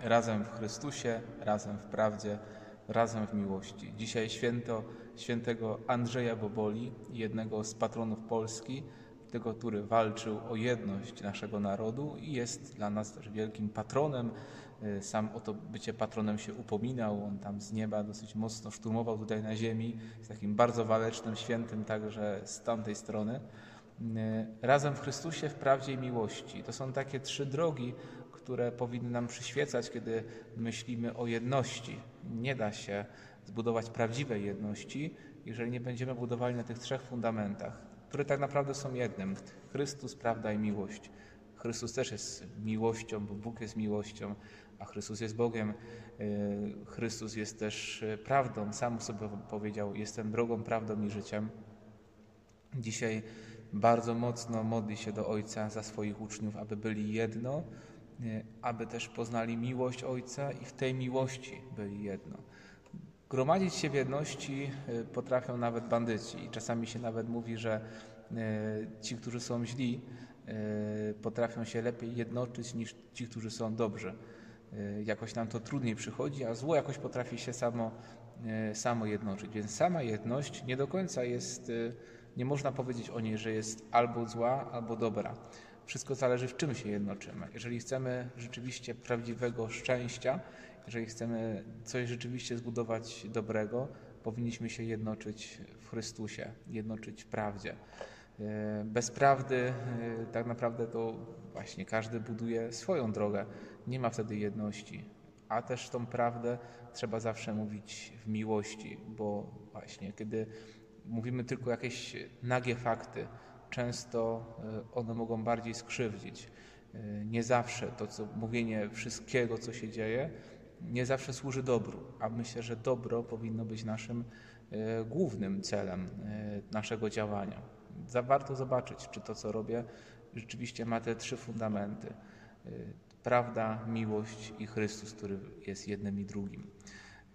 razem w Chrystusie, razem w prawdzie, razem w miłości. Dzisiaj święto świętego Andrzeja Boboli, jednego z patronów Polski, tego, który walczył o jedność naszego narodu i jest dla nas też wielkim patronem. Y, sam o to bycie patronem się upominał. On tam z nieba dosyć mocno szturmował tutaj na ziemi. Jest takim bardzo walecznym świętym także z tamtej strony. Y, razem w Chrystusie, w prawdzie i miłości. To są takie trzy drogi, które powinny nam przyświecać, kiedy myślimy o jedności. Nie da się zbudować prawdziwej jedności, jeżeli nie będziemy budowali na tych trzech fundamentach, które tak naprawdę są jednym: Chrystus, prawda i miłość. Chrystus też jest miłością, bo Bóg jest miłością, a Chrystus jest Bogiem. Y, Chrystus jest też y, prawdą. Sam sobie powiedział: Jestem drogą, prawdą i życiem. Dzisiaj bardzo mocno modli się do Ojca za swoich uczniów, aby byli jedno, aby też poznali miłość Ojca i w tej miłości byli jedno. Gromadzić się w jedności potrafią nawet bandyci i czasami się nawet mówi, że ci, którzy są źli, potrafią się lepiej jednoczyć niż ci, którzy są dobrzy. Y, jakoś nam to trudniej przychodzi, a zło jakoś potrafi się samo, y, samo jednoczyć. Więc sama jedność nie do końca jest, y, nie można powiedzieć o niej, że jest albo zła, albo dobra. Wszystko zależy, w czym się jednoczymy. Jeżeli chcemy rzeczywiście prawdziwego szczęścia, jeżeli chcemy coś rzeczywiście zbudować dobrego, powinniśmy się jednoczyć w Chrystusie, jednoczyć w prawdzie. Bez prawdy tak naprawdę to właśnie każdy buduje swoją drogę nie ma wtedy jedności. A też tą prawdę trzeba zawsze mówić w miłości, bo właśnie kiedy mówimy tylko jakieś nagie fakty, często e, one mogą bardziej skrzywdzić. E, nie zawsze to, co mówienie wszystkiego, co się dzieje, nie zawsze służy dobru, a myślę, że dobro powinno być naszym e, głównym celem naszego działania. Warto zobaczyć, czy to, co robię, rzeczywiście ma te trzy fundamenty prawda, miłość i Chrystus, który jest jednym i drugim.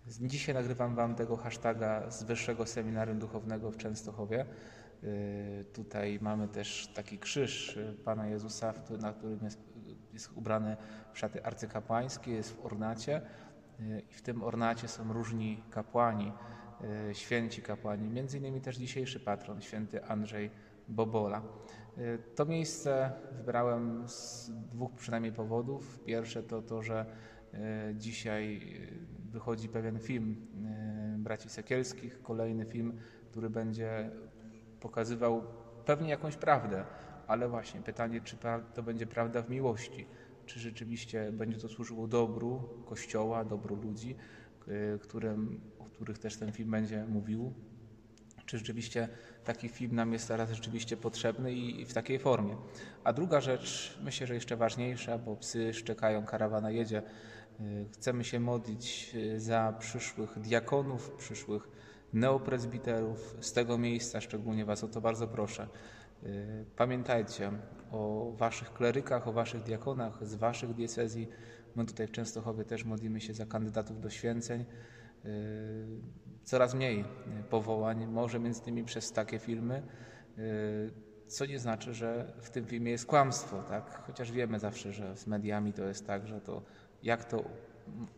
Dzisiaj nagrywam Wam tego hashtaga z Wyższego Seminarium Duchownego w Częstochowie. Y, tutaj mamy też taki krzyż Pana Jezusa, na którym jest, jest ubrany w szaty arcykapłańskie, jest w ornacie y, i w tym ornacie są różni kapłani, y, święci kapłani, między innymi też dzisiejszy patron, święty Andrzej Bobola. Y, to miejsce wybrałem z dwóch przynajmniej powodów. Pierwsze to to, że y, dzisiaj y, wychodzi pewien film braci Sekielskich, kolejny film, który będzie pokazywał pewnie jakąś prawdę, ale właśnie pytanie, czy to będzie prawda w miłości, czy rzeczywiście będzie to służyło dobru Kościoła, dobru ludzi, którym, o których też ten film będzie mówił, czy rzeczywiście taki film nam jest teraz rzeczywiście potrzebny i w takiej formie. A druga rzecz, myślę, że jeszcze ważniejsza, bo psy szczekają, karawana jedzie. Y, chcemy się modlić y, za przyszłych diakonów, przyszłych neoprezbiterów. Z tego miejsca szczególnie Was o to bardzo proszę. Y, pamiętajcie o Waszych klerykach, o Waszych diakonach z Waszych diecezji. My tutaj w Częstochowie też modlimy się za kandydatów do święceń. Y, coraz mniej powołań, może między innymi przez takie filmy, y, co nie znaczy, że w tym filmie jest kłamstwo, tak? Chociaż wiemy zawsze, że z mediami to jest tak, że to jak to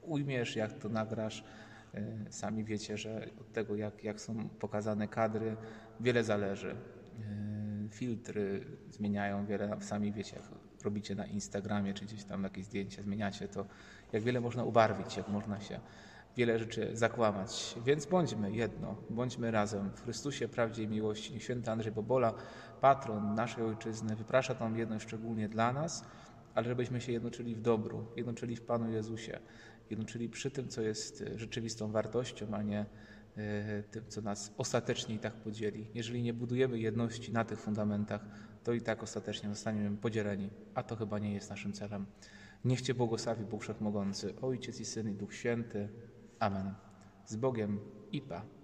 ujmiesz, jak to nagrasz, sami wiecie, że od tego, jak, jak są pokazane kadry, wiele zależy. Filtry zmieniają wiele, sami wiecie, jak robicie na Instagramie, czy gdzieś tam jakieś zdjęcia zmieniacie, to jak wiele można ubarwić, jak można się wiele rzeczy zakłamać. Więc bądźmy jedno, bądźmy razem w Chrystusie, prawdzie i miłości. Niech święty Andrzej Bobola, patron naszej ojczyzny, wyprasza tą jedność szczególnie dla nas, ale żebyśmy się jednoczyli w dobru, jednoczyli w Panu Jezusie, jednoczyli przy tym, co jest rzeczywistą wartością, a nie e, tym, co nas ostatecznie i tak podzieli. Jeżeli nie budujemy jedności na tych fundamentach, to i tak ostatecznie zostaniemy podzieleni, a to chyba nie jest naszym celem. Niech Cię błogosławi Bóg Wszechmogący, Ojciec i Syn i Duch Święty. Amen. Z Bogiem i Pa.